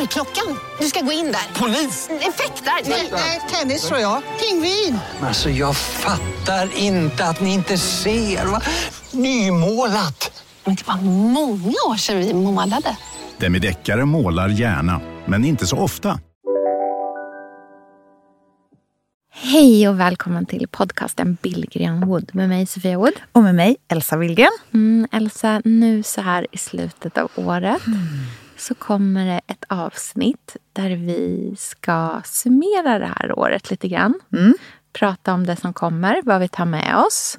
Dörrklockan. Du ska gå in där. Polis? Effektar? Nej, tennis tror jag. Pingvin. Alltså jag fattar inte att ni inte ser. Va? Nymålat! Men det var många år sedan vi målade. Demideckare målar gärna, men inte så ofta. Hej och välkommen till podcasten Billgren Wood med mig Sofia Wood. Och med mig, Elsa Willgren. Mm, Elsa, nu så här i slutet av året Mm. Så kommer det ett avsnitt där vi ska summera det här året lite grann. Mm. Prata om det som kommer, vad vi tar med oss,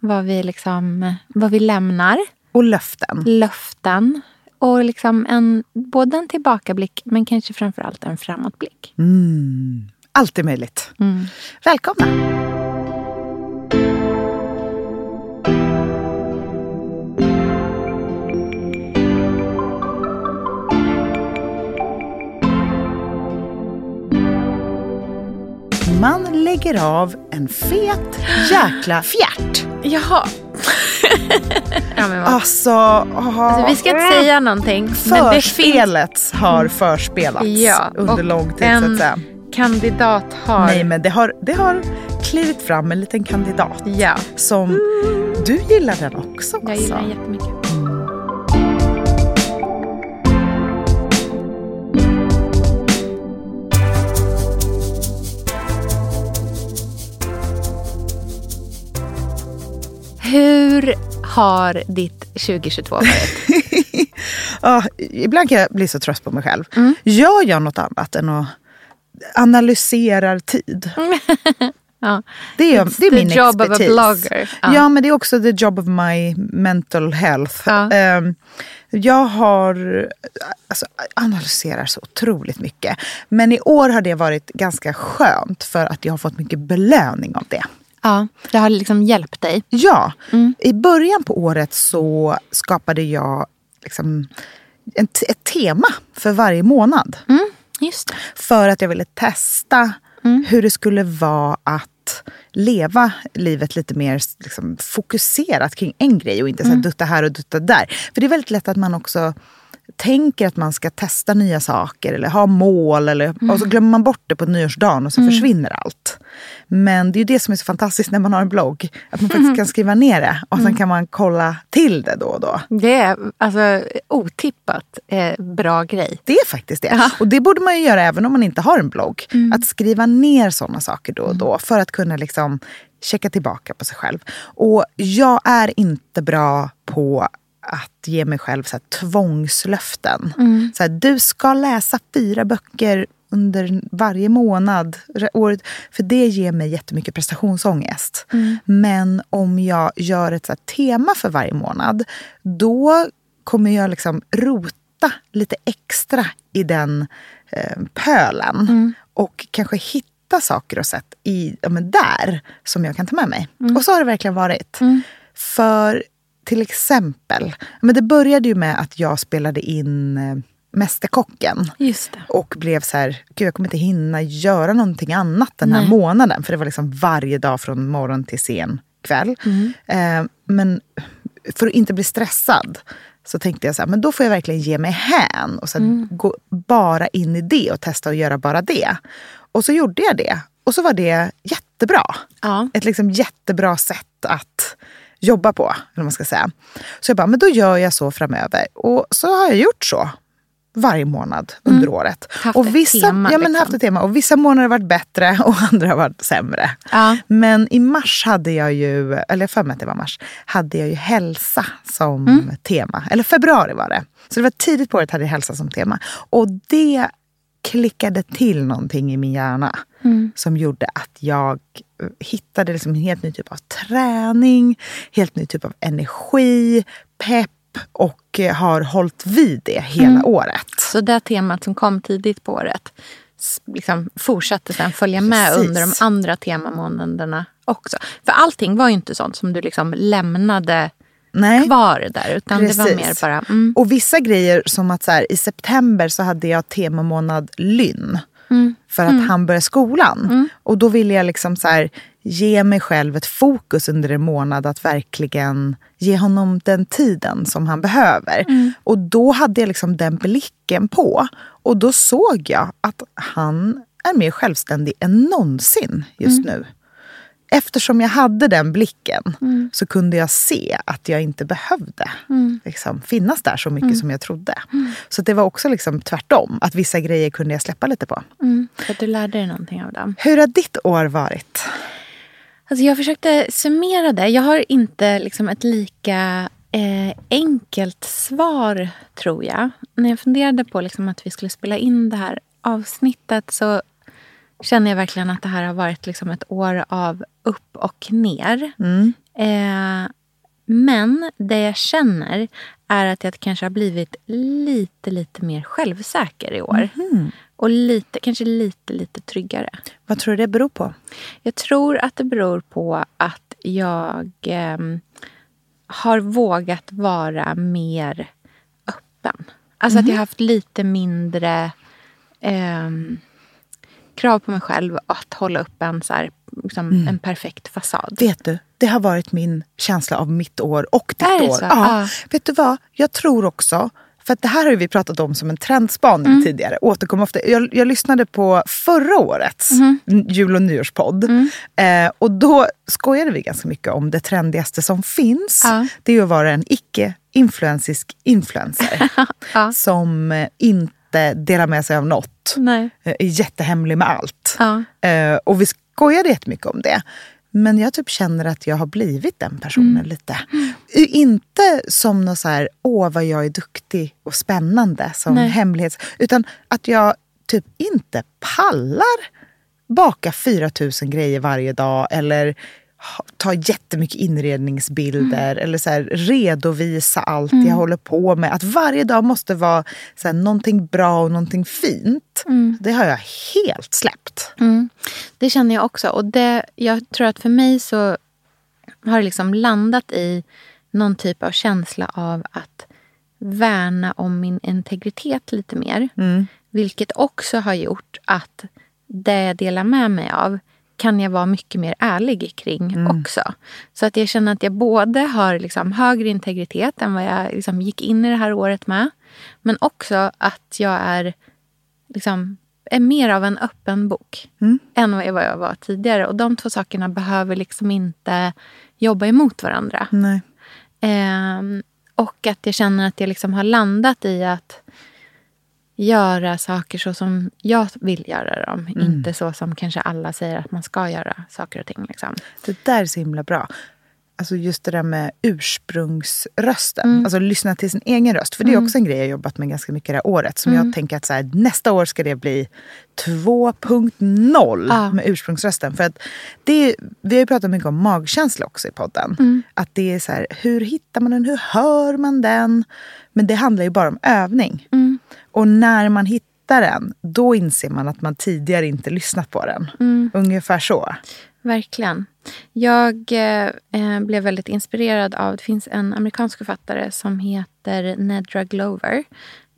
vad, vi liksom, vad vi lämnar, Och löften. löften och liksom en, både en tillbakablick men kanske framförallt en framåtblick. Mm. Allt är möjligt. Mm. Välkomna. Man lägger av en fet jäkla fjärt. Jaha. ja, men Alltså, aha. Alltså, vi ska inte säga någonting. Men det finns Förspelet har förspelats Ja, under lång tid så en att säga. kandidat har... Nej men det har, det har klivit fram en liten kandidat Ja, som du gillar den också. jag gillar den alltså. jättemycket. Hur har ditt 2022 varit? Ja, ibland kan jag bli så trött på mig själv. Mm. Gör jag något annat än att analysera tid? Ja. Det är, It's det är min job of a expertis. blogger. Ja. Ja. men det är också the job of my mental health. Ja. Ehm, jag har alltså, analyserar så otroligt mycket. Men i år har det varit ganska skönt för att jag har fått mycket belöning av det. Ja, det har liksom hjälpt dig. Ja, Mm. i början på året så skapade jag liksom ett tema för varje månad. Just det. För att jag ville testa Mm. hur det skulle vara att leva livet lite mer liksom, fokuserat kring en grej och inte så Mm. här dutta här och dutta där. För det är väldigt lätt att man också tänker att man ska testa nya saker eller ha mål. Eller, Mm. Och så glömmer man bort det på nyårsdagen och så försvinner allt. Men det är ju det som är så fantastiskt när man har en blogg. Att man faktiskt kan skriva ner det och Mm. sen kan man kolla till det då och då. Det är alltså otippat eh, bra grej. Det är faktiskt det. Och det borde man ju göra även om man inte har en blogg. Att skriva ner sådana saker då och då för att kunna liksom checka tillbaka på sig själv. Och jag är inte bra på att ge mig själv så här tvångslöften. Så här, du ska läsa fyra böcker under varje månad. re- Året, för det ger mig jättemycket prestationsångest. Men om jag gör ett så tema för varje månad, då kommer jag liksom rota lite extra i den eh, pölen. Och kanske hitta saker och sätt i, ja, där som jag kan ta med mig. Och så har det verkligen varit. För till exempel, men det började ju med att jag spelade in eh, Mästerkocken. Och blev så här, gud jag kommer inte hinna göra någonting annat den här månaden. För det var liksom varje dag från morgon till sen kväll. Eh, men för att inte bli stressad så tänkte jag så här, men då får jag verkligen ge mig hän. Och så här, gå bara in i det och testa att göra bara det. Och så gjorde jag det. Och så var det jättebra. Ja. Ett liksom jättebra sätt att jobba på. Eller man ska säga. Så jag bara, men då gör jag så framöver. Och så har jag gjort så varje månad under året. Haft och ett vissa, tema, ja, men liksom. haft ett tema. Och vissa månader har varit bättre och andra har varit sämre. Ja. Men i mars hade jag ju, eller för mig att det var mars, hade jag ju hälsa som Mm. tema. Eller februari var det. Så det var tidigt på året hade jag hälsa som tema. Och det klickade till någonting i min hjärna. Mm. Som gjorde att jag eh, hittade liksom en helt ny typ av träning, helt ny typ av energi, pepp och eh, har hållit vid det hela Mm. året. Så det temat som kom tidigt på året liksom fortsatte sen följa med Precis. under de andra temamånaderna också. För allting var ju inte sånt som du liksom lämnade Nej. kvar där. Utan det var Precis. mer bara... Mm, Och vissa grejer som att så här, i september så hade jag temamånad Lynn. Mm. För att han började skolan. Och då ville jag liksom så här, ge mig själv ett fokus under en månad att verkligen ge honom den tiden som han behöver. Mm. Och då hade jag liksom den blicken på. Och då såg jag att han är mer självständig än någonsin just Mm. nu. Eftersom jag hade den blicken Mm. så kunde jag se att jag inte behövde liksom, finnas där så mycket Mm. som jag trodde. Så det var också liksom tvärtom. Att vissa grejer kunde jag släppa lite på. mm, för att du lärde dig någonting av dem. Hur har ditt år varit? Alltså jag försökte summera det. Jag har inte liksom ett lika eh, enkelt svar, tror jag. När jag funderade på liksom att vi skulle spela in det här avsnittet så känner jag verkligen att det här har varit liksom ett år av upp och ner. Eh, men det jag känner är att jag kanske har blivit lite, lite mer självsäker i år. Och lite, kanske lite, lite tryggare. Vad tror du det beror på? Jag tror att det beror på att jag ehm, har vågat vara mer öppen. Alltså att jag har haft lite mindre ehm, krav på mig själv att hålla upp en, så här, liksom, en perfekt fasad. Vet du, det har varit min känsla av mitt år och ditt år. så? Ja. Ja. Vet du vad? Jag tror också, för att det här har vi pratat om som en trendspaning Mm. tidigare. Återkom ofta. Jag, jag lyssnade på förra årets n- jul och nyårspodd. Mm. Eh, och då skojade vi ganska mycket om det trendigaste som finns. Ja. Det är att vara en icke-influensisk influencer. Ja. Som eh, inte delar med sig av något. Nej. Eh, är jättehemlig med allt. Ja. Eh, och vi skojade jättemycket om det. Men jag typ känner att jag har blivit den personen lite. I- Inte som något så här, åh vad jag är duktig och spännande som Nej. hemlighets... Utan att jag typ inte pallar baka 4000 grejer varje dag eller ta jättemycket inredningsbilder eller så här, redovisa allt jag håller på med. Att varje dag måste vara så här, någonting bra och någonting fint. Det har jag helt släppt. Mm. Det känner jag också. Och det, jag tror att för mig så har det liksom landat i någon typ av känsla av att värna om min integritet lite mer. Vilket också har gjort att det jag delar med mig av kan jag vara mycket mer ärlig kring också. Så att jag känner att jag både har liksom högre integritet än vad jag liksom gick in i det här året med. Men också att jag är liksom, är mer av en öppen bok än vad jag vad jag var tidigare. Och de två sakerna behöver liksom inte jobba emot varandra. Ehm, och att jag känner att jag liksom har landat i att göra saker så som jag vill göra dem. Inte så som kanske alla säger att man ska göra saker och ting. Liksom. Det där är så himla bra. Alltså just det där med ursprungsrösten. Alltså lyssna till sin egen röst. För det är också en grej jag jobbat med ganska mycket det här året. Som jag tänker att så här, nästa år ska det bli 2.0 Ja. med ursprungsrösten. För att det vi har ju pratat mycket om magkänsla också i podden. Att det är så här, hur hittar man den? Hur hör man den? Men det handlar ju bara om övning. Och när man hittar den, då inser man att man tidigare inte lyssnat på den. Ungefär så. Verkligen. Jag eh, blev väldigt inspirerad av... Det finns en amerikansk författare som heter Nedra Glover.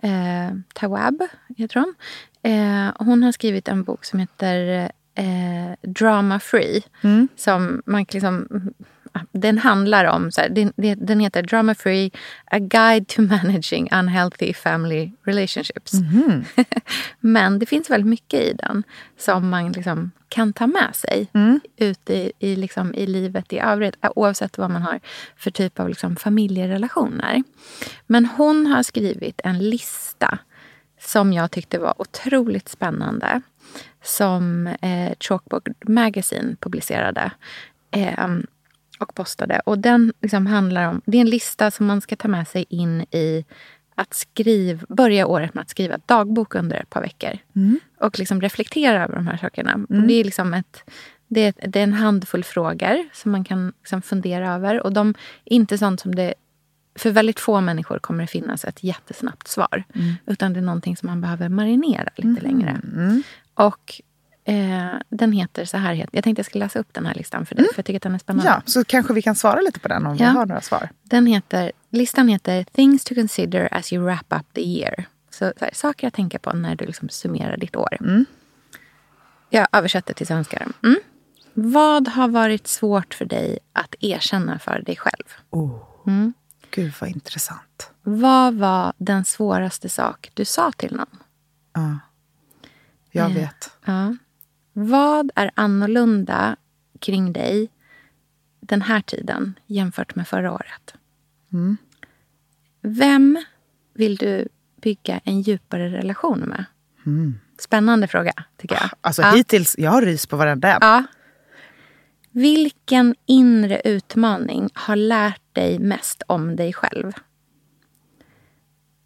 Eh, Tawab heter hon. Eh, hon har skrivit en bok som heter eh, Drama Free. Som man liksom, den handlar om... Så här, den, den heter Drama Free, A Guide to Managing Unhealthy Family Relationships. Men det finns väldigt mycket i den som man liksom kan ta med sig ut i, i, liksom, i livet i övrigt. Oavsett vad man har för typ av liksom, familjerelationer. Men hon har skrivit en lista som jag tyckte var otroligt spännande. Som eh, Chalkboard Magazine publicerade. Eh, och postade. Och den liksom handlar om, det är en lista som man ska ta med sig in i att skriv, börja året med att skriva dagbok under ett par veckor. Och liksom reflektera över de här sakerna. Och det, är liksom ett, det, är, det är en handfull frågor som man kan liksom fundera över. Och de är inte sånt som det... För väldigt få människor kommer det finnas ett jättesnabbt svar. Utan det är någonting som man behöver marinera lite längre. Och eh, den heter så här. Jag tänkte jag skulle läsa upp den här listan för dig. För jag tycker att den är spännande. Ja, så kanske vi kan svara lite på den om Ja. vi har några svar. Den heter, listan heter Things to consider as you wrap up the year. Så, så här, saker att tänka på när du liksom summerar ditt år. Jag översätter till svenska. Mm. Vad har varit svårt för dig att erkänna för dig själv? Gud vad intressant. Vad var den svåraste sak du sa till någon? Jag Eh. vet. Ja. Vad är annorlunda kring dig den här tiden jämfört med förra året? Vem vill du bygga en djupare relation med? Spännande fråga, tycker jag. Alltså ja. hittills, jag har rys på varenda en. Ja. Vilken inre utmaning har lärt dig mest om dig själv?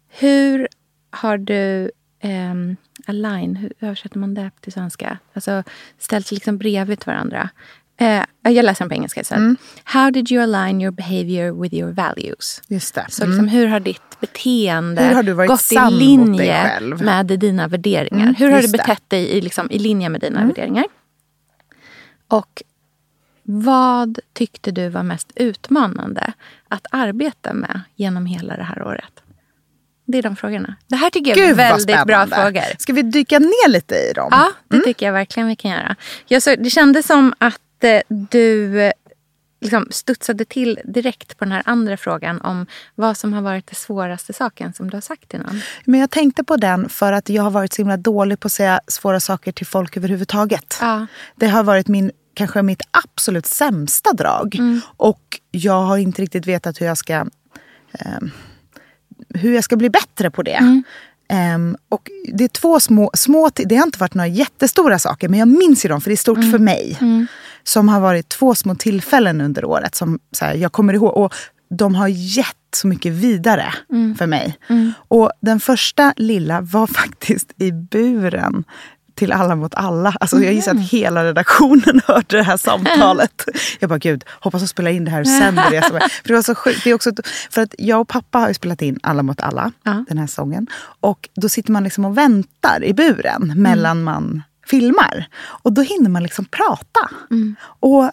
Hur har du um, align, hur översätter man det till svenska? Alltså ställt liksom bredvid varandra. Eh, jag läser den på engelska istället. How did you align your behavior with your values? Just det. Så liksom, hur har ditt beteende Hur har du varit gått i linje med dina värderingar? Mm, hur har du just det. betett dig i, liksom, i linje med dina värderingar? Och vad tyckte du var mest utmanande att arbeta med genom hela det här året? Det är de frågorna. Det här tycker jag är Gud vad väldigt bra frågor. Ska vi dyka ner lite i dem? Ja, det tycker jag verkligen vi kan göra. Jag så, det kändes som att eh, du eh, liksom studsade till direkt på den här andra frågan om vad som har varit det svåraste saken som du har sagt till någon. Men jag tänkte på den för att jag har varit så himla dålig på att säga svåra saker till folk överhuvudtaget. Ja. Det har varit min, kanske mitt absolut sämsta drag. Mm. Och jag har inte riktigt vetat hur jag ska, ehm, hur jag ska bli bättre på det. Mm. Ehm, och det är två små, små, det har inte varit några jättestora saker men jag minns ju dem för det är stort Mm. för mig. Som har varit två små tillfällen under året som så här, jag kommer ihåg. Och de har gett så mycket vidare Mm. för mig. Och den första lilla var faktiskt i buren till Alla mot alla. Alltså jag gissar att hela redaktionen hörde det här samtalet. Jag bara, gud, hoppas att spela in det här och sänder det. För det var så sjukt. Det är också, för att jag och pappa har spelat in Alla mot alla, Ja. den här sången. Och då sitter man liksom och väntar i buren mellan man filmar. Och då hinner man liksom prata. Och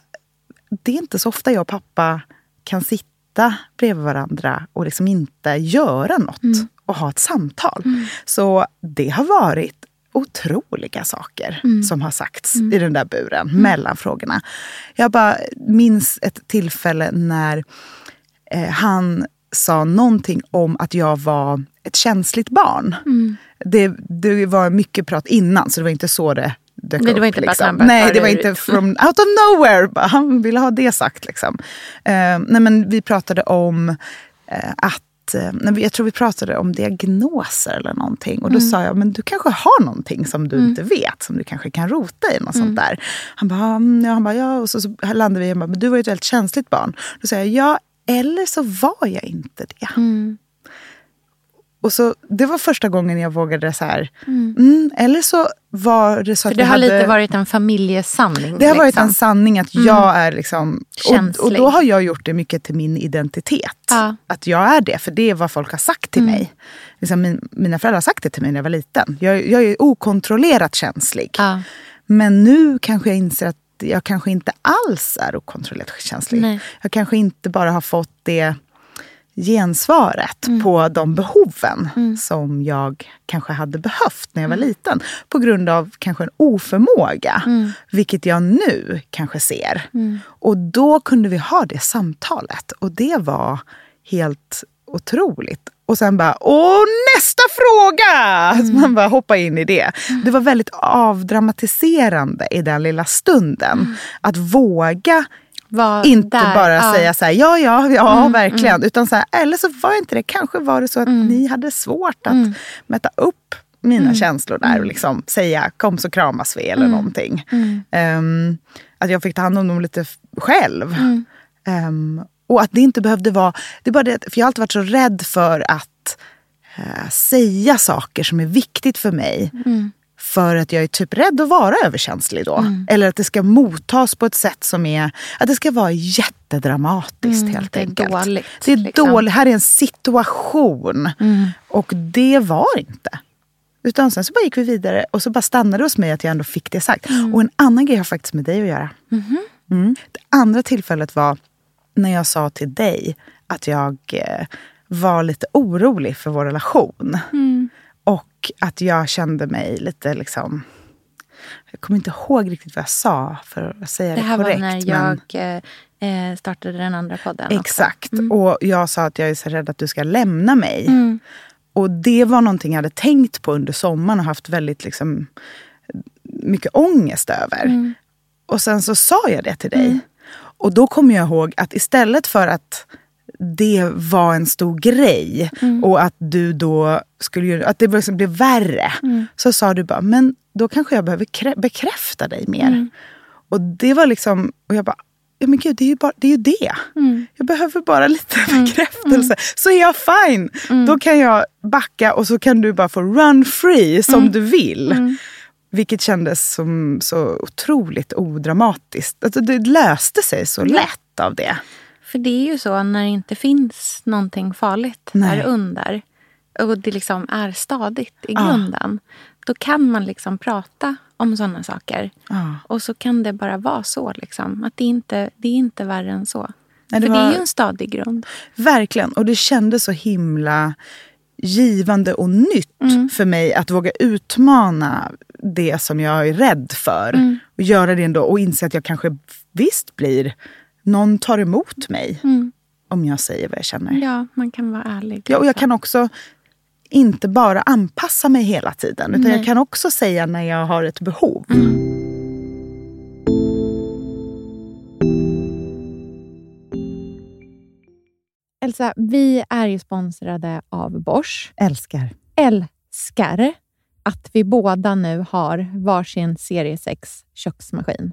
det är inte så ofta jag och pappa kan sitta bredvid varandra och liksom inte göra något och ha ett samtal. Så det har varit otroliga saker som har sagts i den där buren mellan frågorna. Jag bara minns ett tillfälle när eh, han sa någonting om att jag var ett känsligt barn. Det, det var mycket prat innan, så det var inte så det dök Nej, det upp. var inte liksom. bara Nej, det var det inte from out of nowhere. Han ville ha det sagt. Liksom. Eh, nej, men vi pratade om eh, att eh, nej, vi- jag tror vi pratade om diagnoser eller någonting. Och då sa jag, men du kanske har någonting som du inte vet, som du kanske kan rota i. Något sånt där. Han bara, mm, ja, han bara, ja. Och så, så landade vi, bara, men du var ju ett väldigt känsligt barn. Då sa jag, ja, eller så var jag inte det. Och så, det var första gången jag vågade så här. Mm, eller så var det så För att det vi har hade... lite varit en familjesanning. Det har varit liksom. en sanning att jag är liksom... Och, Känslig. och då har jag gjort det mycket till min identitet. Ja. Att jag är det, för det är vad folk har sagt till mig. Liksom min, mina föräldrar har sagt det till mig när jag var liten. Jag, jag är okontrollerat känslig. Ja. Men nu kanske jag inser att jag kanske inte alls är okontrollerat känslig. Nej. Jag kanske inte bara har fått det gensvaret på de behoven som jag kanske hade behövt när jag var liten. På grund av kanske en oförmåga, vilket jag nu kanske ser. Och då kunde vi ha det samtalet och det var helt otroligt. Och sen bara, åh nästa fråga! Så man bara hoppa in i det. Det var väldigt avdramatiserande i den lilla stunden. Att våga Var inte där, bara ja. säga så här, ja, ja, ja, verkligen. Utan så här, eller så var inte det, kanske var det så att ni hade svårt att mäta upp mina känslor där och liksom säga kom så kramas vi eller någonting. Ehm, att jag fick ta hand om dem lite själv. Ehm, och att det inte behövde vara, det är bara det, för jag har alltid varit så rädd för att eh, säga saker som är viktigt för mig. För att jag är typ rädd att vara överkänslig då. Eller att det ska mottas på ett sätt som är... Att det ska vara jättedramatiskt helt det är enkelt. dåligt, Det är liksom. dåligt. Här är en situation. Och det var inte. Utan sen så bara gick vi vidare och så bara stannade det hos mig att jag ändå fick det sagt. Mm. Och en annan grej har faktiskt med dig att göra. Mhm. Mm. Det andra tillfället var när jag sa till dig att jag eh, var lite orolig för vår relation. Mm. Och att jag kände mig lite liksom... Jag kommer inte ihåg riktigt vad jag sa för att säga Det det, här korrekt. var när men- jag eh, eh, startade den andra podden. Exakt. Mm. Och jag sa att jag är så rädd att du ska lämna mig. Mm. Och det var någonting jag hade tänkt på under sommaren och haft väldigt liksom, mycket ångest över. Mm. Och sen så sa jag det till dig. Och då kommer jag ihåg att istället för att det var en stor grej Mm. och att du då skulle att det liksom blev värre. Mm. Så sa du bara, men då kanske jag behöver krä- bekräfta dig mer. Mm. Och det var liksom, och jag bara, ja men gud det är ju, bara, det, är ju det. Mm. Jag behöver bara lite bekräftelse. Så är jag fine. Mm. Då kan jag backa och så kan du bara få run free som Mm. du vill. Vilket kändes som så otroligt odramatiskt. Alltså, det löste sig så lätt av det. För det är ju så när det inte finns någonting farligt Nej. där under och det liksom är stadigt i Ja. grunden. Då kan man liksom prata om sådana saker. Ja. Och så kan det bara vara så. Liksom. Att det, inte, det är inte värre än så. Nej, det För det var- är ju en stadig grund. Verkligen. Och det kändes så himla givande och nytt Mm. för mig att våga utmana det som jag är rädd för. Mm. Och göra det ändå och inse att jag kanske visst blir... Någon tar emot mig Mm. om jag säger vad jag känner. Ja, man kan vara ärlig. Ja, och jag kan också inte bara anpassa mig hela tiden. Utan Nej. jag kan också säga när jag har ett behov. Elsa, vi är ju sponsrade av Bosch. Älskar. älskar att vi båda nu har varsin serie 6 köksmaskin.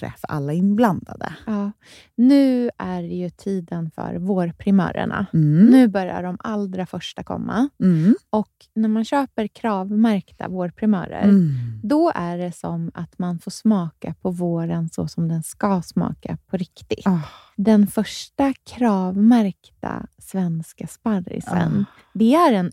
för alla inblandade. Ja. Nu är det ju tiden för vårprimörerna. Mm. Nu börjar de allra första komma. Mm. Och när man köper kravmärkta vårprimörer, Mm. då är det som att man får smaka på våren så som den ska smaka på riktigt. Ah, den första kravmärkta svenska sparrisen. Det är en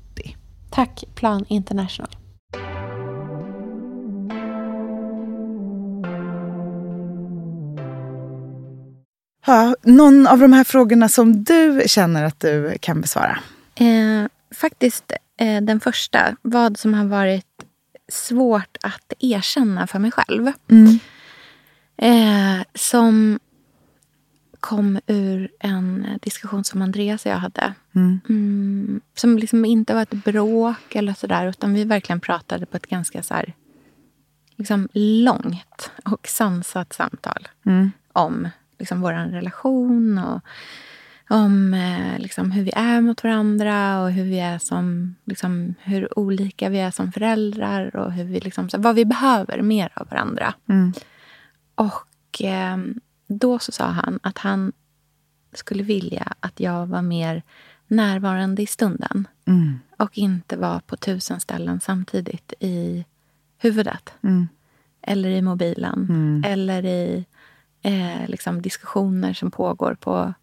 Tack Plan International. Ja, någon av de här frågorna som du känner att du kan besvara? Eh, faktiskt eh, den första. Vad som har varit svårt att erkänna för mig själv. Eh, som kom ur en diskussion som Andreas och jag hade. Mm, som liksom inte var ett bråk eller sådär. Utan vi verkligen pratade på ett ganska så här, liksom långt och sansat samtal. Om liksom vår relation och om eh, liksom, hur vi är mot varandra och hur vi är som, liksom, hur olika vi är som föräldrar och hur vi, liksom, så, vad vi behöver mer av varandra. Och eh, då så sa han att han skulle vilja att jag var mer närvarande i stunden. Och inte var på tusen ställen samtidigt i huvudet. Eller i mobilen. Eller i eh, liksom diskussioner som pågår på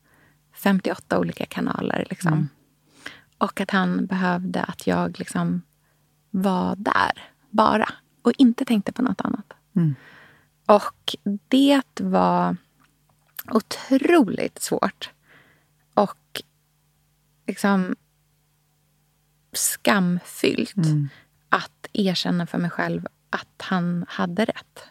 58 olika kanaler. Liksom. Och att han behövde att jag liksom var där, bara. Och inte tänkte på något annat. Och det var otroligt svårt. Och liksom skamfyllt att erkänna för mig själv att han hade rätt.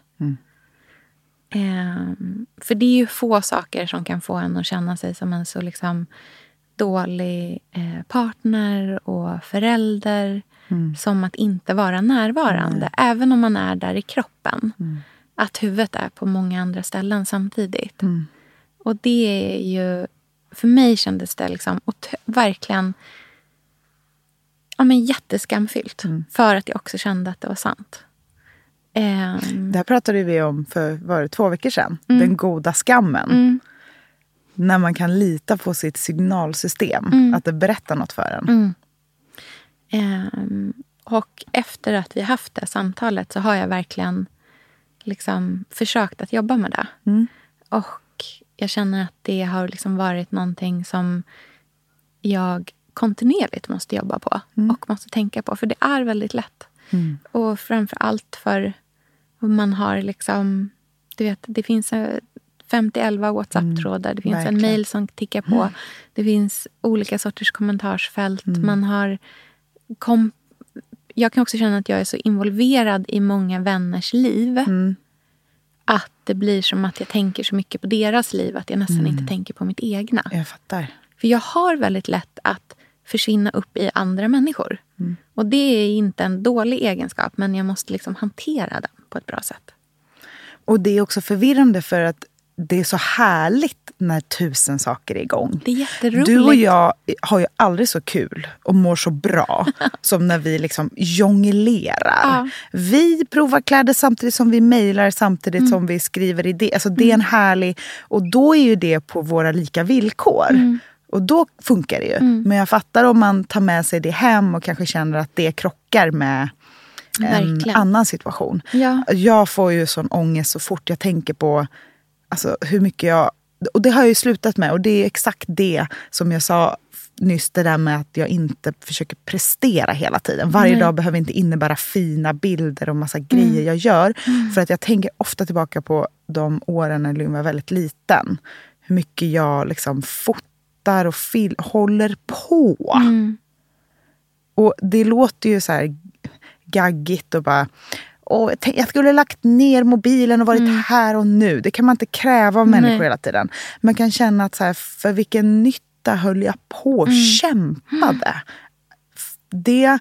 Ehm, för det är ju få saker som kan få en att känna sig som en så liksom dålig eh, partner och förälder som att inte vara närvarande, även om man är där i kroppen. Att huvudet är på många andra ställen samtidigt. Och det är ju... För mig kändes det liksom ot- verkligen ja, men jätteskamfyllt. Mm. För att jag också kände att det var sant. Ehm, Det här pratade vi om för var det, två veckor sedan. Mm. Den goda skammen. När man kan lita på sitt signalsystem. Att det berättar något för en. Ehm, och efter att vi haft det samtalet så har jag verkligen liksom försökt att jobba med det. Och jag känner att det har liksom varit någonting som jag kontinuerligt måste jobba på och måste tänka på. För det är väldigt lätt. Och framför allt för man har liksom... Du vet, det finns eh, 50-11 WhatsApp-trådar. Det finns en verkligen. mail som tickar på. Det finns olika sorters kommentarsfält. Man har kom, jag kan också känna att jag är så involverad i många vänners liv. Att det blir som att jag tänker så mycket på deras liv att jag nästan inte tänker på mitt egna. Jag fattar. För jag har väldigt lätt att försvinna upp i andra människor. Och det är inte en dålig egenskap men jag måste liksom hantera den på ett bra sätt. Och det är också förvirrande för att det är så härligt när tusen saker är igång. Det är jätteroligt. Du och jag har ju aldrig så kul och mår så bra som när vi liksom jonglerar. Ja. Vi provar kläder samtidigt som vi mejlar, samtidigt Mm. som vi skriver idéer. Alltså det är en härlig... Och då är ju det på våra lika villkor. Mm. Och då funkar det ju. Men jag fattar om man tar med sig det hem och kanske känner att det krockar med en Verkligen. annan situation. Ja. Jag får ju sån ångest så fort jag tänker på alltså, hur mycket jag... Och det har jag ju slutat med. Och det är exakt det som jag sa nyss, det där med att jag inte försöker prestera hela tiden. Varje Nej. dag behöver inte innebära fina bilder och massa grejer jag gör. För att jag tänker ofta tillbaka på de åren när Lynn var väldigt liten. Hur mycket jag liksom fotar och fil- håller på. Och det låter ju så här gaggigt och bara... Åh, jag, skulle ha lagt ner mobilen och varit här och nu. Det kan man inte kräva av människor Nej. hela tiden. Man kan känna att så här, för vilken nytta höll jag på och kämpade. Det är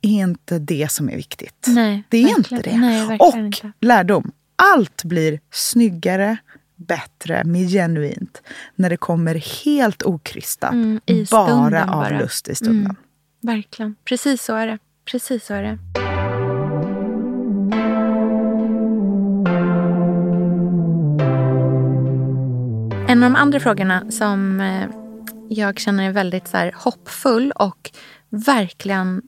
inte det som är viktigt. Nej, det är verkligen. inte det. Nej, och inte. lärdom. Allt blir snyggare, bättre, mer genuint när det kommer helt okrystat. Mm, bara av bara. lust i stunden. Mm. Verkligen. Precis så är det. Precis så är det. En av de andra frågorna som eh, jag känner är väldigt så hoppfull och verkligen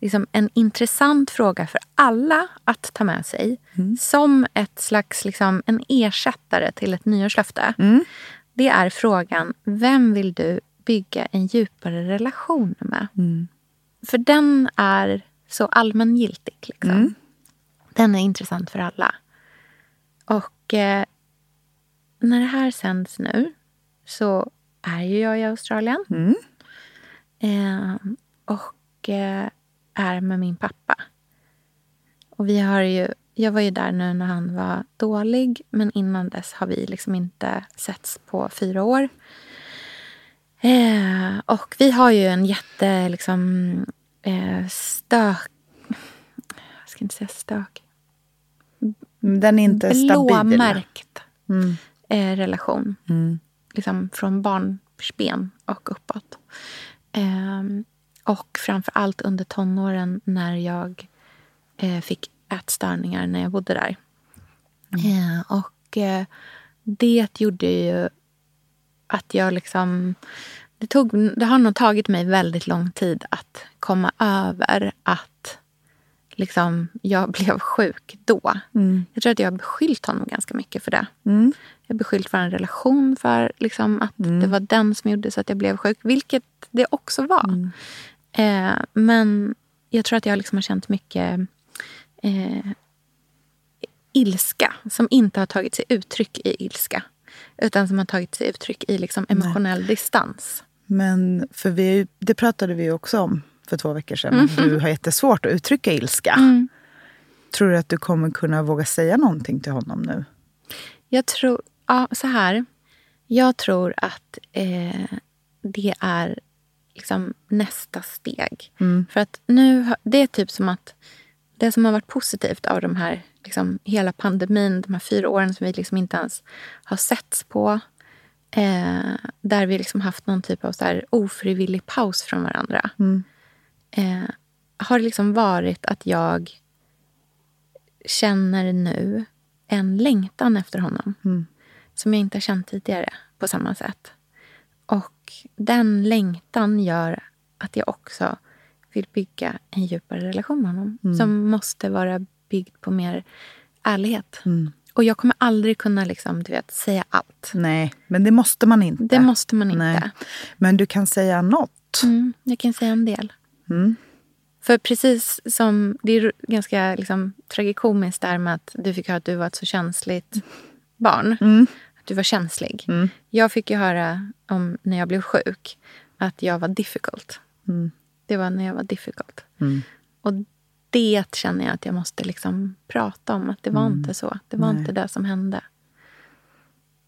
liksom, en intressant fråga för alla att ta med sig som ett slags liksom, en ersättare till ett nyårslöfte. Det är frågan, vem vill du bygga en djupare relation med? För den är så allmängiltig. Liksom. Den är intressant för alla. Och eh, när det här sänds nu så är ju jag i Australien. Eh, och eh, är med min pappa. Och vi har ju, jag var ju där nu när han var dålig men innan dess har vi liksom inte setts på fyra år. Eh, och vi har ju en jätte liksom, eh, stök... Jag ska inte säga stök. Den är inte stabil. Blåmärkt eh, relation. Liksom från barnsben och uppåt. Ehm, och framför allt under tonåren när jag eh, fick ätstörningar när jag bodde där. Eh, och eh, det gjorde ju att jag liksom... Det, tog, det har nog tagit mig väldigt lång tid att komma över att liksom, jag blev sjuk då. Jag tror att jag har beskyllt honom ganska mycket för det. Jag har beskyllt vår relation för liksom, att det var den som gjorde så att jag blev sjuk. Vilket det också var. Eh, men jag tror att jag liksom har känt mycket eh, ilska som inte har tagit sig uttryck i ilska. Utan som har tagit sig uttryck i liksom emotionell distans. Men för vi, det pratade vi också om för två veckor sedan. att Du har jättesvårt att uttrycka ilska. Tror du att du kommer kunna våga säga någonting till honom nu? Jag tror, ja, så här. Jag tror att eh, det är liksom nästa steg. För att nu, det är typ som att det som har varit positivt av de här, liksom, hela pandemin, de här fyra åren som vi liksom inte ens har setts på. Eh, där vi liksom haft någon typ av så ofrivillig paus från varandra. Eh, har liksom varit att jag känner nu en längtan efter honom. Som jag inte har känt tidigare på samma sätt. Och den längtan gör att jag också vill bygga en djupare relation med honom. Som måste vara byggd på mer ärlighet. Och jag kommer aldrig kunna liksom, du vet, säga allt. Nej, men det måste man inte. Det måste man inte. Nej. Men du kan säga något. Mm, jag kan säga en del. För precis som, det är ganska liksom, tragikomiskt där med att du fick höra att du var ett så känsligt barn. Att du var känslig. Jag fick ju höra om när jag blev sjuk att jag var difficult. Det var när jag var difficult. Och det känner jag att jag måste liksom prata om. Att det var inte så. Det var inte det som hände.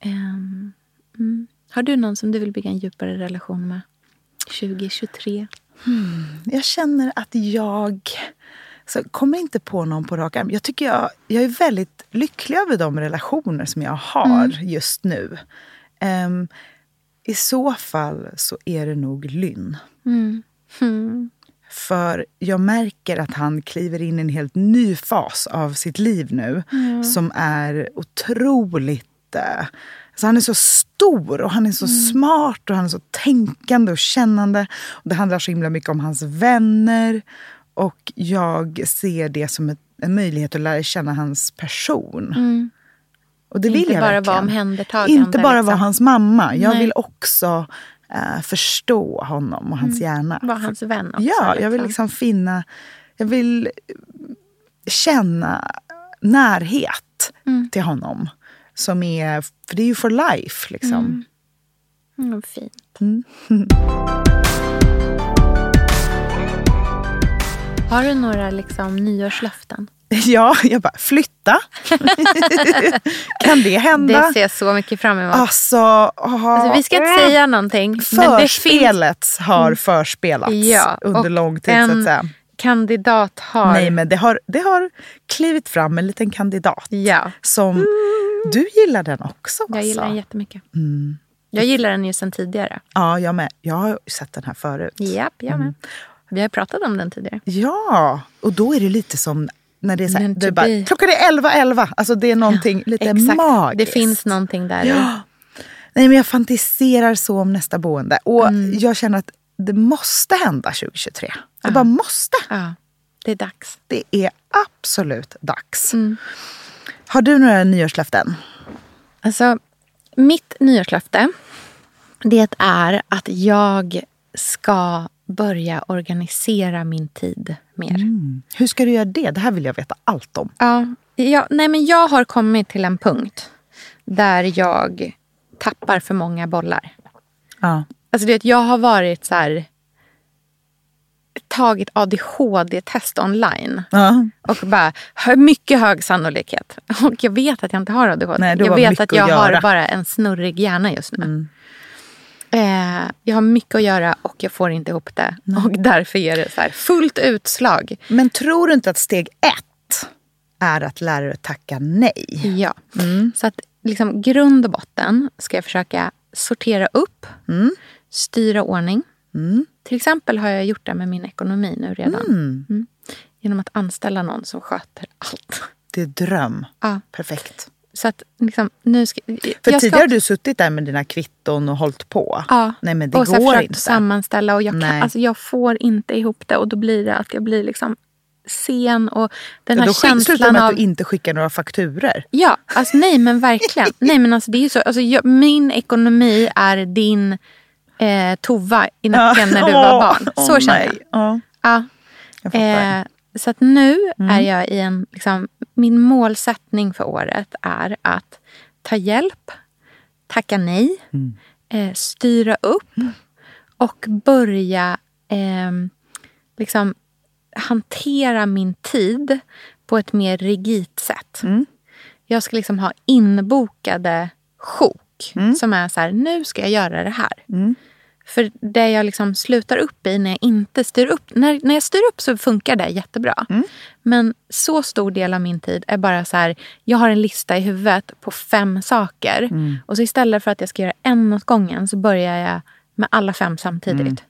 Mm. Har du någon som du vill bygga en djupare relation med 2023? Jag känner att jag så kommer inte på någon på rak arm. Jag, tycker jag, jag är väldigt lycklig över de relationer som jag har just nu. Ehm, I så fall så är det nog Lynn. För jag märker att han kliver in i en helt ny fas av sitt liv nu. Som är otroligt... eh, Alltså han är så stor och han är så smart och han är så tänkande och kännande. Och det handlar så himla mycket om hans vänner. Och jag ser det som ett, en möjlighet att lära känna hans person. Och det vill Inte jag bara verkligen. vara omhändertagande, Inte bara vara liksom. hans mamma. Jag Nej. vill också eh, förstå honom och hans hjärna. Vara hans vän också. Ja, jag vill liksom finna... Jag vill känna närhet Mm. till honom. Som är, för det är ju for life. Liksom. Mm, fint. Har du några liksom, nyårslöften? Ja, jag bara, flytta. kan det hända? Det ser jag så mycket fram emot. Alltså, Alltså, vi ska inte säga någonting. det finns Förspelet har förspelats Ja, under lång tid. en Så att säga. kandidat har... Nej, men det har, det har klivit fram en liten kandidat. Ja, Som, Du gillar den också. jag gillar den alltså. jättemycket. Jag gillar den ju sen tidigare. Ja, jag med. Jag har sett den här förut. Japp, jag med. Vi har pratat om den tidigare. Ja, och då är det lite som när det är så här, to bara, be. klockan är 11, 11. Alltså det är någonting lite Exakt. magiskt. Det finns någonting där. Ja. Nej, men jag fantiserar så om nästa boende. Och Mm. jag känner att det måste hända 2023. Det bara måste. Ja, det är dags. Det är absolut dags. Mm. Har du några nyårslöften? Alltså, mitt nyårslöfte det är att jag ska börja organisera min tid mer. Hur ska du göra det? Det här vill jag veta allt om. Ja, jag, nej men jag har kommit till en punkt där jag tappar för många bollar. Ja. Alltså du vet, jag har varit så här tagit ADHD-test online. Ja. Och bara, mycket hög sannolikhet. Och jag vet att jag inte har ADHD. Nej, jag vet att jag att har bara en snurrig hjärna just nu. Mm. Eh, jag har mycket att göra och jag får inte ihop det. Och därför ger det så här fullt utslag. Men tror du inte att steg ett är att lära dig att tacka nej? Ja. Mm. Så att liksom, grund och botten ska jag försöka sortera upp, Mm. styra ordning. Till exempel har jag gjort det med min ekonomi nu redan. Mm. Genom att anställa någon som sköter allt. Det är dröm. Ja. Perfekt. Så att liksom, nu ska, För jag ska tidigare har du suttit där med dina kvitton och hållit på. Ja. Nej men det och går inte. sammanställa och jag, kan, Nej. alltså jag får inte ihop det. Och då blir det att jag blir liksom sen och den Ja, här då slutar det känslan med av... att du inte skickar några fakturer. Ja, alltså nej men verkligen. nej men alltså det är så. Alltså, jag, min ekonomi är din eh, tova i nacken när du var barn. Så känner nej. jag. Ja. Mm. Eh, så att nu är jag i en... Liksom, min målsättning för året är att ta hjälp, tacka nej, Mm. eh, styra upp och börja eh, liksom, hantera min tid på ett mer rigitt sätt. Mm. Jag ska liksom ha inbokade sjok Mm. som är så här, nu ska jag göra det här. För det jag liksom slutar upp i när jag inte styr upp. När, när jag styr upp så funkar det jättebra. Men så stor del av min tid är bara så här. Jag har en lista i huvudet på fem saker. Och så istället för att jag ska göra en åt gången så börjar jag med alla fem samtidigt.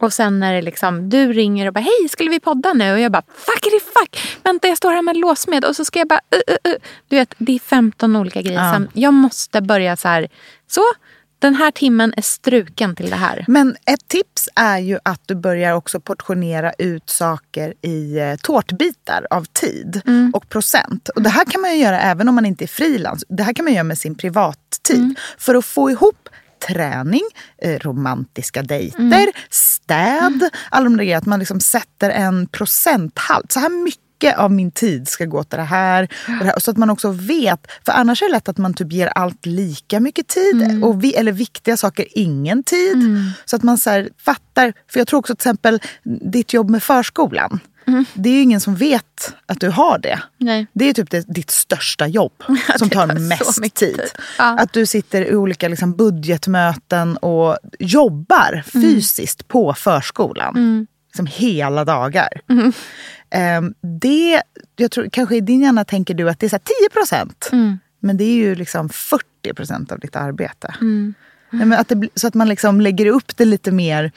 Och sen när det liksom, du ringer och bara hej, skulle vi podda nu? Och jag bara fuckity fuck, vänta jag står här med en låsmed och så ska jag bara uh, uh, uh. Du vet, det är 15 olika grejer. Ja. Jag måste börja så här, så, den här timmen är struken till det här. Men ett tips är ju att du börjar också portionera ut saker i eh, tårtbitar av tid Mm. och procent. Och det här kan man ju göra även om man inte är frilans. Det här kan man göra med sin privattid. Mm. För att få ihop träning, eh, romantiska dejter, Mm. städ, alla de där grejerna. Att man liksom sätter en procenthalt. Så här mycket av min tid ska gå till det här. Och det här. Så att man också vet. För annars är det lätt att man typ ger allt lika mycket tid. Och vi, eller viktiga saker ingen tid. Så att man så här fattar. För jag tror också till exempel ditt jobb med förskolan. Det är ju ingen som vet att du har det. Nej. Det är typ det, ditt största jobb som tar mest mycket tid. Ja. Att du sitter i olika liksom, budgetmöten och jobbar Mm. fysiskt på förskolan. Liksom hela dagar. Mm. Ehm, det, jag tror, kanske i din hjärna tänker du att det är så här 10 procent. Mm. Men det är ju liksom 40 procent av ditt arbete. Nej, men att det, så att man liksom lägger upp det lite mer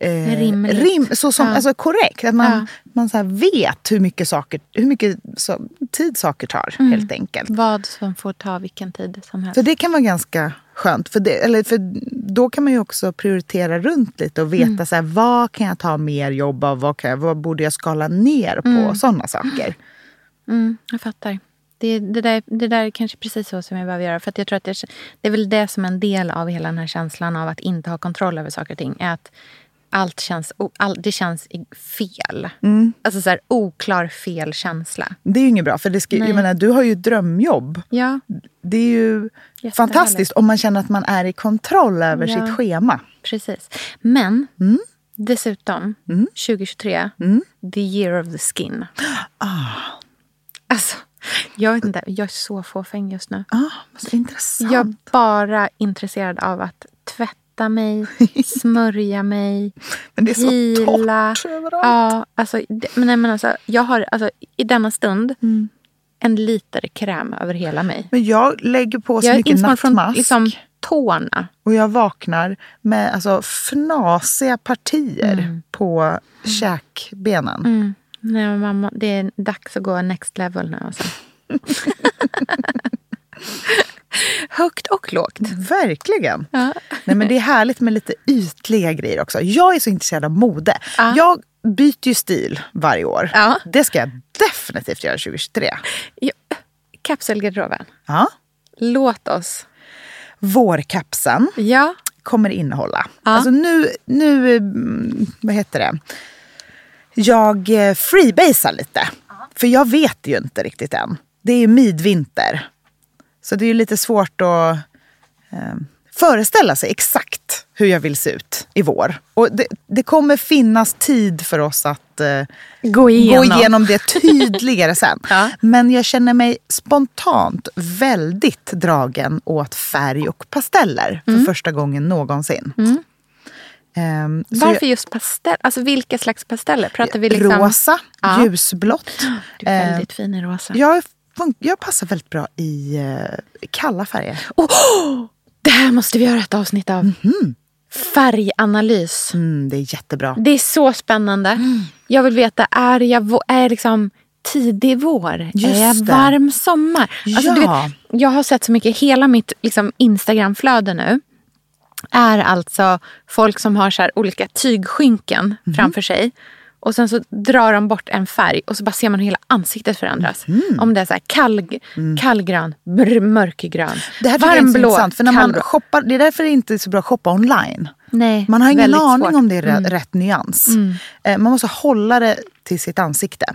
eh, Rimligt. rim, så som, Ja. alltså korrekt. Att man, Ja. man så vet hur mycket, saker, hur mycket så, tid saker tar Mm. helt enkelt. Vad som får ta vilken tid som helst. Så det kan vara ganska skönt. För, det, eller för då kan man ju också prioritera runt lite och veta Mm. så här, vad kan jag ta mer jobb av? Vad, kan jag, vad borde jag skala ner på? Mm. Sådana saker. Mm, jag fattar. Det, det, där, det där är kanske precis så som jag behöver göra. För jag tror att det, det är väl det som är en del av hela den här känslan av att inte ha kontroll över saker och ting. Är att allt känns, all, det känns fel. Mm. Alltså så här, oklar fel känsla. Det är ju inget bra. För det ska, jag menar, du har ju ett drömjobb. Ja, Det är ju fantastiskt om man känner att man är i kontroll över Ja. sitt schema. precis. Men Mm. dessutom, 2023, the year of the skin. Ah. Alltså, jag vet inte, jag är så fåfäng just nu. Ah, så intressant. Jag är bara intresserad av att tvätta mig, smörja mig, Men det är så pila. torrt överallt. Ja, alltså, det, men, nej, men alltså, jag har alltså, i denna stund Mm. en liter kräm över hela mig. Men jag lägger på så Jag mycket insmord från nattmask. liksom, tårna. Och jag vaknar med alltså, fnasiga partier Mm. på käkbenen. Nej, men mamma, det är dags att gå next level nu. Alltså. Högt och lågt. Verkligen. Ja. Nej, men det är härligt med lite ytliga grejer också. Jag är så intresserad av mode. Ja. Jag byter ju stil varje år. Ja. Det ska jag definitivt göra 2023. Ja, Kapselgarderoben. Ja. Låt oss. Vårkapsen Ja. kommer innehålla. Ja. Alltså nu, nu, mm, vad heter det? Jag eh, freebasar lite. För jag vet ju inte riktigt än. Det är ju midvinter. Så det är lite svårt att eh, föreställa sig exakt hur jag vill se ut i vår. Och det, det kommer finnas tid för oss att eh, Gå igenom. gå igenom det tydligare sen. Ja. Men jag känner mig spontant väldigt dragen åt färg och pasteller för Mm. första gången någonsin. Ehm, så Varför just pastell? Alltså vilka slags pasteller? Pratar vi liksom... Rosa, Ja. ljusblått. Du är väldigt fin i rosa. jag, fun- jag passar väldigt bra i eh, kalla färger. Oh, det här måste vi göra ett avsnitt av. Färganalys. Mm, det är jättebra. Det är så spännande. Jag vill veta, är jag är liksom tidig vår? Just är jag det. varm sommar? Alltså, du Ja. vet, jag har sett så mycket, hela mitt liksom, Instagramflöde nu är alltså folk som har så olika tygskynken Mhm. framför sig. Och sen så drar de bort en färg och så bara ser man hur hela ansiktet förändras. Mhm. Om det är så här kall, kallgrön, brr, mörkgrön, Mm. Det här jag är så varmblå, intressant. För när man shoppar, det är därför det inte är så bra att shoppa online. Nej, Man har ingen aning svårt. Mm. om det är rätt, rätt nyans. Eh, Man måste hålla det till sitt ansikte.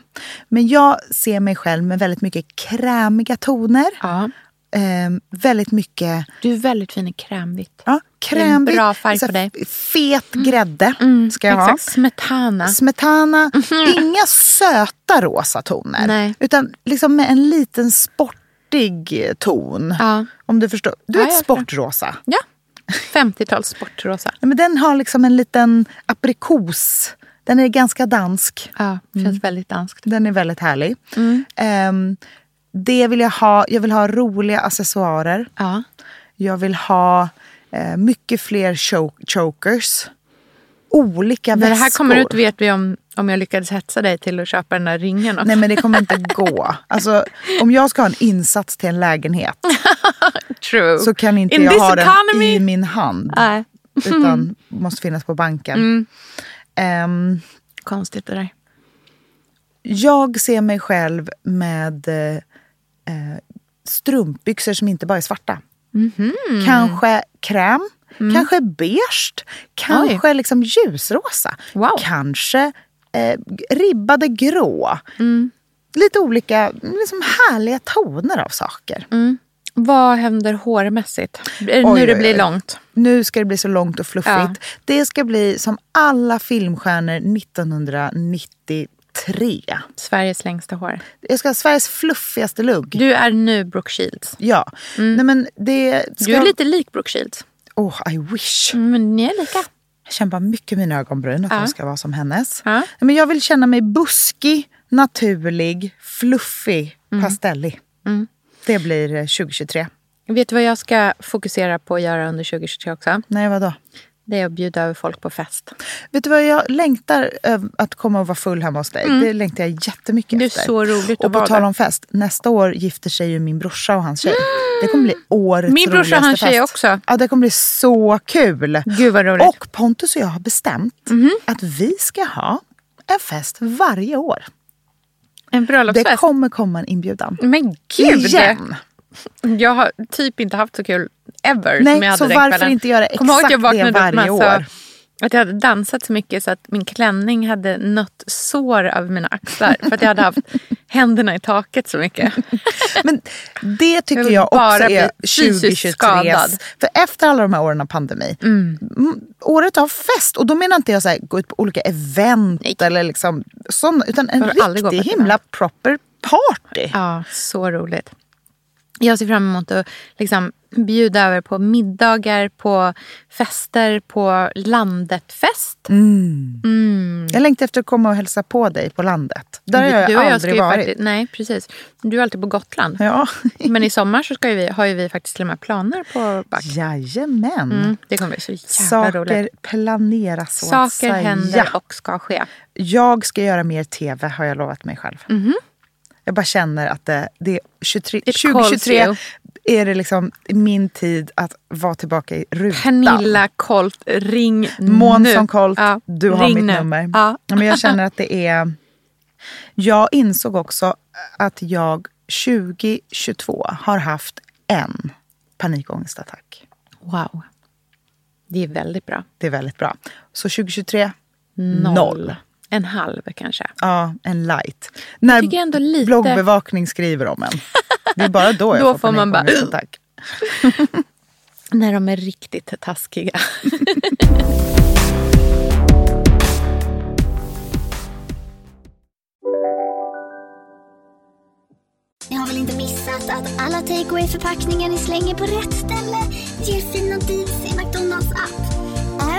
Men jag ser mig själv med väldigt mycket krämiga toner. Ja, Eh, väldigt mycket du är väldigt fin i krämvitt. ja, är krämigt. bra färg på dig. Mm. Fet grädde ska jag Exakt, smetana. ha. Smetana. Inga söta rosa toner. Nej. Utan liksom med en liten sportig ton. Ja. Om du förstår. Du Ja, jag förstår. sportrosa. Ja, 50-tals sportrosa. Men den har liksom en liten aprikos. Den är ganska dansk. Ja, känns väldigt danskt. Den är väldigt härlig. Mm. Ehm, det vill jag ha. Jag vill ha roliga accessoarer. Ja. Jag vill ha eh, mycket fler cho- chokers. olika När det väskor. här kommer ut vet vi om, om jag lyckades hetsa dig till att köpa den där ringen också. Nej men det kommer inte gå. Alltså, om jag ska ha en insats till en lägenhet True. så kan inte In jag ha den economy. i min hand. Nej. Utan måste finnas på banken. Mm. Ehm, Konstigt det där. jag ser mig själv med eh, eh, strumpbyxor som inte bara är svarta. Mhm. Kanske kräm, Mm. kanske beige, kanske liksom ljusrosa. Wow. Kanske eh, ribbade grå. Mm. Lite olika liksom härliga toner av saker. Vad händer hårmässigt? Är det Oj, nu det oj, blir oj. långt? Nu ska det bli så långt och fluffigt. Ja. Det ska bli som alla filmstjärnor 1993. Sveriges längsta hår. Jag ska ha Sveriges fluffigaste lugg. Du är nu Brooke Shields. Ja. Nej, men det. Du är lite lik Brooke Shields. Oh, I wish. Mm, Men ni är lika. Jag kämpar mycket med mina ögonbryn att Ja. de ska vara som hennes. Ja. Men jag vill känna mig buskig, naturlig, fluffig, Mm. pastellig. Det blir eh, 2023. Vet du vad jag ska fokusera på att göra under 2023 också? Nej, vadå? Det är att bjuda över folk på fest. Vet du vad, jag längtar att komma och vara full hemma hos dig. Det längtar jag jättemycket Mm. Det är efter. så roligt Och att på tal om fest, nästa år gifter sig ju min brorsa och hans tjej. Det kommer bli årets Min brorsa och roligaste hans tjej fest. också. Ja, det kommer bli så kul. Gud vad roligt. Och Pontus och jag har bestämt att vi ska ha en fest varje år. en Det bröllopsfest. kommer komma en inbjudan. Men gud! Igen! Jag har typ inte haft så kul ever Nej, som jag hade så den varför kvällen. inte göra ihåg att jag exakt det upp varje alltså, år? Att jag hade dansat så mycket så att min klänning hade nött sår över mina axlar. För att jag hade haft händerna i taket så mycket. Men det tycker jag bara också är bli fysiskt 2023. skadad. För efter alla de här åren av pandemi, mm, året av fest. Och då menar inte jag så här, gå ut på olika event eller liksom sån, utan en riktig himla proper party. Ja, så roligt. Jag ser fram emot att liksom bjuda över på middagar, på fester, på landet-fest. Jag längtar efter att komma och hälsa på dig på landet. Där har jag du och jag aldrig varit. faktiskt, Nej, precis. Du är alltid på Gotland. Ja. Men i sommar så ska ju vi, har ju vi faktiskt till och med planer på back. Jajamän. Mm, det kommer bli så jävla Saker roligt. planeras att Saker händer och ska ske. Jag ska göra mer tv har jag lovat mig själv. Jag bara känner att det, det är 23, It calls 2023 you. är det liksom min tid att vara tillbaka i rutan. Pernilla Colt, ring Månsson nu. Colt, Ja, du har mitt nu. nummer. Ja. Men jag känner att det är... Jag insåg också att jag 2022 har haft en panikångestattack. Wow. Det är väldigt bra. Det är väldigt bra. Så 2023, Noll. noll. En halv kanske. Ja, en light. När lite- bloggbevakning skriver om en. Det är bara då jag Då får får man bara, panikångestattack. När de är riktigt taskiga. Ni har väl inte missat att alla takeaway förpackningar ni slänger på rätt ställe ger fina deals i McDonalds app.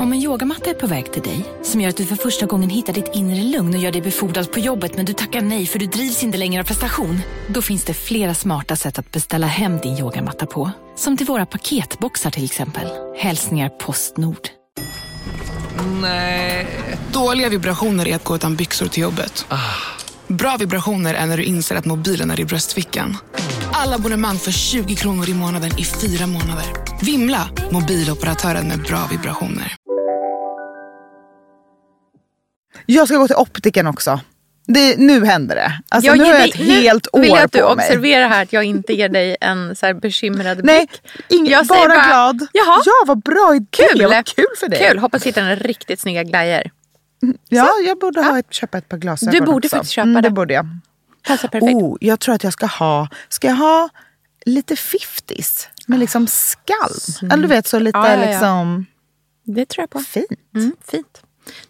Om en yogamatta är på väg till dig, som gör att du för första gången hittar ditt inre lugn och gör dig befordrad på jobbet men du tackar nej för du drivs inte längre av prestation. Då finns det flera smarta sätt att beställa hem din yogamatta på. Som till våra paketboxar till exempel. Hälsningar Postnord. Dåliga vibrationer är att gå utan byxor till jobbet. Bra vibrationer är när du inser att mobilen är i bröstfickan. Alla abonnemang för 20 kronor i månaden i fyra månader. Vimla! Mobiloperatören med bra vibrationer. Jag ska gå till optiken också. Det, nu händer det. Alltså, Jag nu har jag ett helt år vill jag att du på mig. observerar här att jag inte ger dig en så här bekymrad Nej, blick. ingen, Jag bara, säger glad. Jaha, Ja, vad bra idé. kul. Vad kul för dig. Kul, hoppas hitta en riktigt snygga glajjor. Ja, jag borde ha ett, köpa ett par glasögon Du borde också. faktiskt köpa mm, det. det. borde jag. Passar perfekt. Oh, jag tror att jag ska ha, ska jag ha lite 50s med liksom skalm? Eller du vet så lite Ja, ja, ja. liksom Det tror jag på. fint. Mm, fint.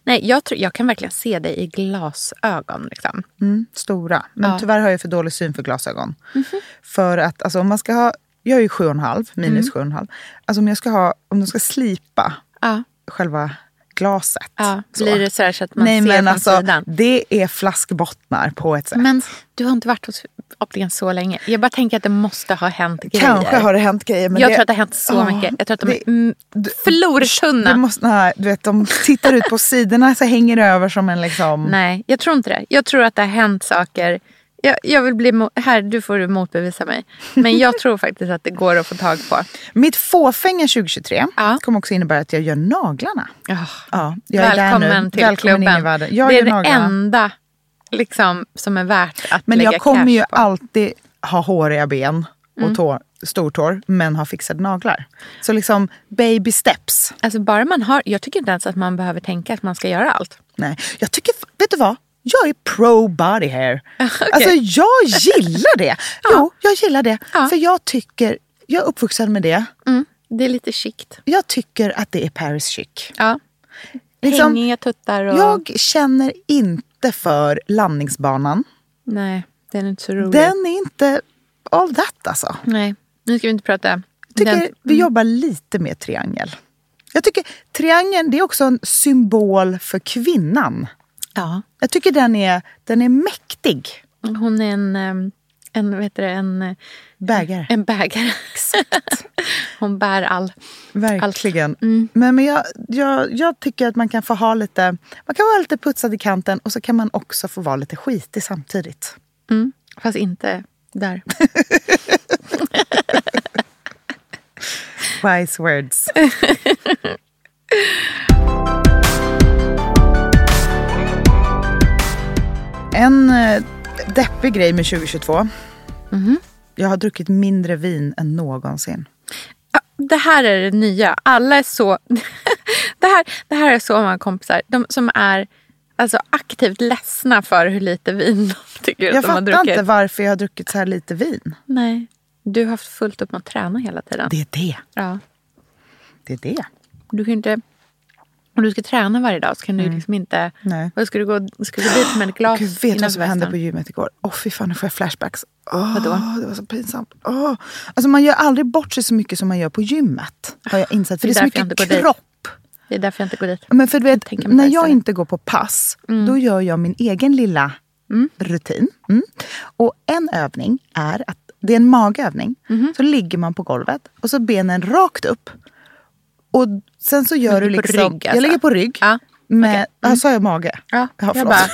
Nej, jag, tror, jag kan verkligen se dig i glasögon. Liksom. Mm, stora. Men Ja. tyvärr har jag för dålig syn för glasögon. För att alltså, om man ska ha, jag är ju 7,5, minus Mm. 7,5. Alltså om jag ska ha, om de ska slipa Ja. själva glaset. Ja, blir det så så att man Nej ser men alltså, sidan? det är flaskbottnar på ett sätt. Men du har inte varit hos optikern så länge. Jag bara tänker att det måste ha hänt grejer. Kanske har det hänt grejer. Men jag det, tror att det har hänt så Ja, mycket. Jag tror att de det- är mm, flortunna. det måste, nej, du vet, de tittar ut på sidorna så hänger det över som en liksom... Nej, jag tror inte det. Jag tror att det har hänt saker. Jag, jag vill bli här, du får motbevisa mig. Men jag tror faktiskt att det går att få tag på. Mitt fåfänga 2023 kommer också innebära att jag gör naglarna. Ja, jag Välkommen till Välkommen klubben. det är det naglarna. enda liksom, som är värt att Men lägga jag kommer cash ju på. alltid ha håriga ben och Mm. tår, stortår, men ha fixade naglar. Så liksom baby steps. Alltså bara man har, jag tycker inte ens att man behöver tänka att man ska göra allt. Nej, jag tycker, vet du vad? Jag är pro body hair. Alltså jag gillar det. Jo, jag gillar det. För jag tycker, jag är uppvuxen med det. Mm, det är lite chict. Jag tycker att det är Paris chic. Ja. Liksom, Hängiga tuttar och... Jag känner inte för landningsbanan. Nej, den är inte så rolig. Den är inte all that alltså. Nej, nu ska vi inte prata. Jag tycker Den- vi jobbar lite med triangel. Jag tycker triangeln det är också en symbol för kvinnan. Ja. Jag tycker den är, den är mäktig. Hon är en, em, en, vet du, en, eh, Bägare. en bägare. Hon bär all... Verkligen. Mm. Men, men jag, jag, jag tycker att man kan få ha lite, man kan vara lite putsad i kanten och så kan man också få vara lite skitig samtidigt. Mm. Fast inte där. Wise words. En eh, deppig grej med 2022. Mhm. Jag har druckit mindre vin än någonsin. Det här är det nya. Alla är så... det, här, det här är så många kompisar. De som är alltså, aktivt ledsna för hur lite vin de tycker att Jag de har fattar druckit. inte varför jag har druckit så här lite vin. Nej. Du har haft fullt upp med att träna hela tiden. Det är det. Ja. Det är det. Du kan inte... Om du ska träna varje dag så kan du ju liksom inte... Mm. Nej. Ska du gå ska du gå dit med ett glas Gud, vet du vad som hände på gymmet igår? Åh fy fan, nu får jag flashbacks. Åh, Vadå? Det var så pinsamt. Åh. Alltså man gör aldrig bort sig så mycket som man gör på gymmet. Har jag insett. För det är så därför jag mycket kropp. Det är därför jag inte går dit. Men för du vet, mig när det jag inte går på pass, då gör jag min egen lilla rutin. Mm. Och en övning är att det är en magövning. Mhm. Så ligger man på golvet och så benen rakt upp. Och sen så gör du liksom... rygg, Jag alltså? ligger på rygg. Ja, Med, okej. ja, sa jag mage? Ja, jag förlåt. bara-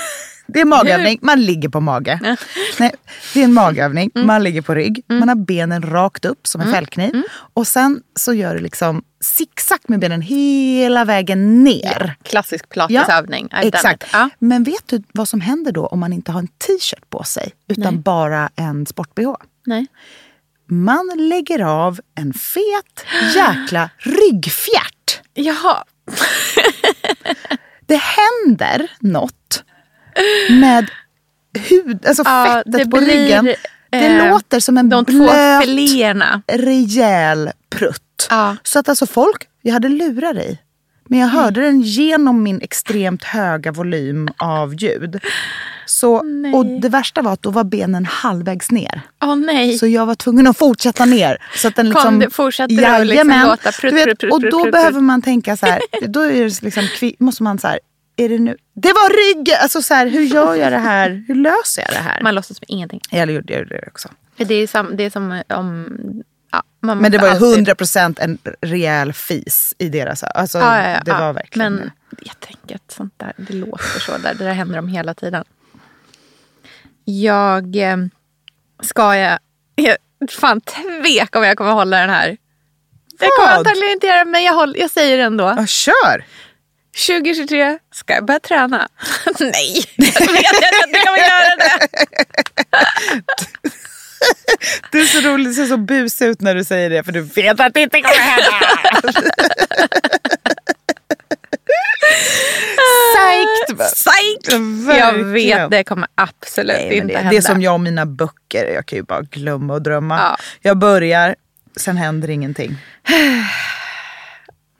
Det är magövning, man ligger på mage. Nej, det är en magövning, Mm. man ligger på rygg. Man har benen rakt upp som en fällkniv. Och sen så gör du liksom zigzag med benen hela vägen ner. Klassisk pilatesövning. Done exakt. Ja. Men vet du vad som händer då om man inte har en t-shirt på sig utan Nej. bara en sport-bh? Nej. Man lägger av en fet jäkla ryggfjärt. Jaha. Det händer något med hud, alltså Ja, fettet det på blir, ryggen. Det eh, låter som en de blöt, rejäl prutt. Ja. Så att alltså folk, jag hade lurar i. Men jag hörde den genom min extremt höga volym av ljud. Så, och det värsta var att då var benen halvvägs ner. Åh nej. Så jag var tvungen att fortsätta ner. Så att den Kom liksom, det- fortsatte det att liksom låta prutt, Du vet, prutt, prutt, Och prutt, då prutt, behöver man tänka så här. Då är det liksom, måste man så här. Är det nu? Det var ryggen! Alltså så här, hur gör jag det här? Hur löser jag det här? Man låtsas med ingenting. Jag gjorde det också. Det är, sam, det är som om... Man Men det var ju alltid- 100% en rejäl fis i deras... Alltså, Ja, ja, ja, det var verkligen... Men jag tänker att sånt där, det låter så där. Det där händer dem hela tiden. Jag eh, ska jag... Jag fan tvek om jag kommer hålla den här. Jag kommer Vad? antagligen inte göra det, men jag, håller, jag säger det ändå. Ja, kör! 2023 ska jag börja träna. Nej, jag vet jag att jag inte kommer göra det. Du är så rolig, du ser så busig ut när du säger det för du vet att det inte kommer hända. Psyched! Psych! Jag vet, det kommer absolut Nej, inte det, hända. det är som jag och mina böcker. Jag kan ju bara glömma och drömma. Ja. Jag börjar, sen händer ingenting.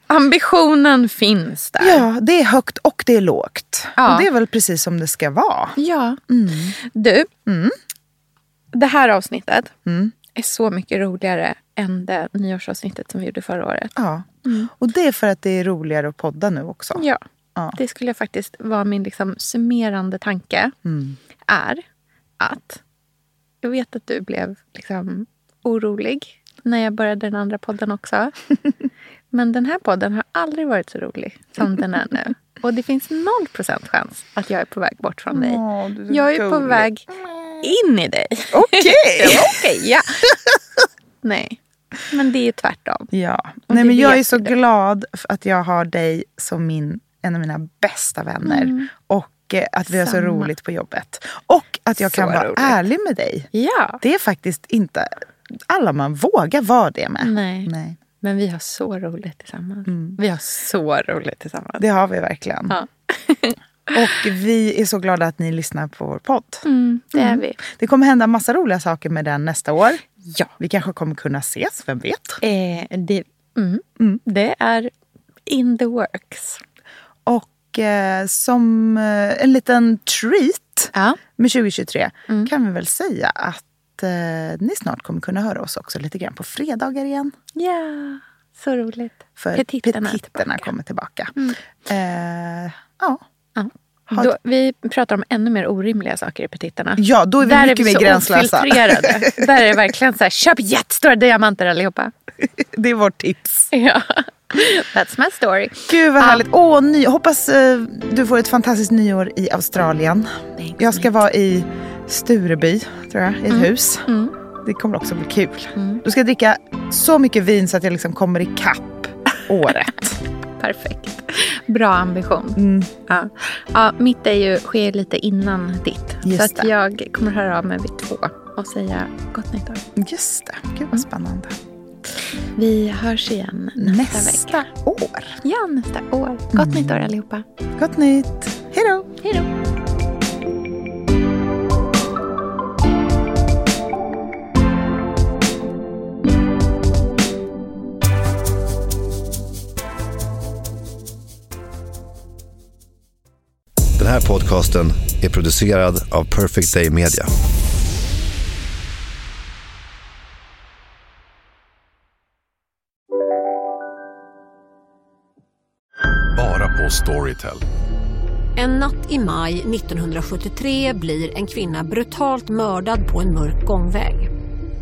ambitionen finns där. Ja, det är högt och det är lågt. Ja. Och det är väl precis som det ska vara. Ja. Mm. Du, Mm. Det här avsnittet Mm. är så mycket roligare än det nyårsavsnittet som vi gjorde förra året. Ja. Mm. Och det är för att det är roligare att podda nu också. Ja, Ja. det skulle faktiskt vara min liksom summerande tanke. Mm. Är att jag vet att du blev liksom orolig när jag började den andra podden också. Men den här podden har aldrig varit så rolig som den är nu. Och det finns noll procent chans att jag är på väg bort från dig. Åh, är Jag är på gullig. väg in i dig. Okej! Okej, ja. Nej, men det är tvärtom. Ja. Och Nej, det men jag är så du. glad att jag har dig som min, en av mina bästa vänner. Mm. Och eh, att vi har så Samma. roligt på jobbet. Och att jag Så kan vara roligt. ärlig med dig. Ja. Det är faktiskt inte alla man vågar vara det med. Nej. Nej. Men vi har så roligt tillsammans. Vi har så roligt tillsammans. Det har vi verkligen. Ja. Och vi är så glada att ni lyssnar på vår podd. Mm, det är Mm. vi. Det kommer hända massa roliga saker med den nästa år. Ja. Vi kanske kommer kunna ses, vem vet? Eh, det, mm, det är in the works. Och eh, som eh, en liten treat Ja. med 2023 Mm. kan vi väl säga att eh, ni snart kommer kunna höra oss också lite grann på fredagar igen. Ja, så roligt. För Petitterna petitterna tillbaka. kommer tillbaka. Mm. Eh, ja. Ja. Då, vi pratar om ännu mer orimliga saker i petitterna. ja, då är vi Där mycket är vi mer så gränslösa. Där är det verkligen så här, köp jättestora diamanter allihopa. Det är vårt tips. Ja. That's my story. Gud vad härligt. Åh, ny, hoppas eh, du får ett fantastiskt nyår i Australien. Jag ska vara i Stureby, tror jag, i ett hus. Mm. Det kommer också bli kul. Du ska dricka så mycket vin så att jag liksom kommer ikapp året. Perfekt. Bra ambition. Mm. Ja. Ja, mitt är ju, sker lite innan ditt. Just så jag kommer höra av mig vid två och säga gott nytt år. Just det. Gud vad spännande. Vi hörs igen nästa, Nästa vecka. år. Ja, nästa år. Gott nytt år allihopa. Gott nytt. Hej då. Hej då. Här podcasten är producerad av Perfect Day Media. Bara på Storytel. En natt i maj 1973 blir en kvinna brutalt mördad på en mörk gångväg.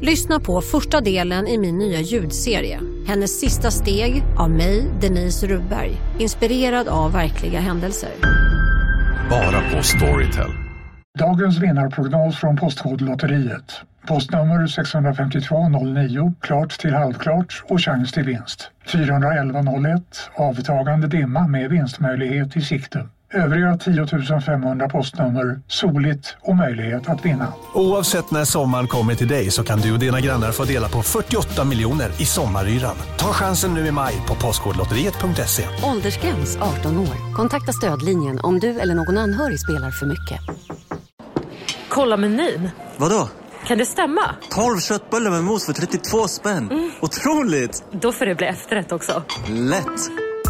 Lyssna på första delen i min nya ljudserie. Hennes sista steg av mig, Denise Rubberg. Inspirerad av verkliga händelser. Bara på Storytel. Dagens vinnarprognos från Postkodlotteriet. Postnummer 65209, klart till halvklart och chans till vinst. 41101, avtagande dimma med vinstmöjlighet i sikte. Övriga 10 500 postnummer, soligt och möjlighet att vinna. Oavsett när sommaren kommer till dig så kan du och dina grannar få dela på 48 miljoner i sommaryran. Ta chansen nu i maj på Postkodlotteriet.se. Åldersgräns 18 år. Kontakta stödlinjen om du eller någon anhörig spelar för mycket. Kolla menyn. Vadå? Kan det stämma? 12 köttbullar med mos för 32 spänn. Otroligt! Då får det bli efterrätt också. Lätt!